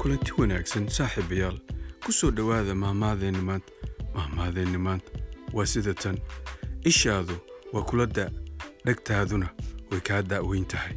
kulanti wanaagsan saaxiibayaal ku soo dhowaada mahmaadeenni maanta. Mahmaadeenni maanta waa sida tan. Ishaadu waa kula da' dhegtaaduna way kaa da'weyn tahay.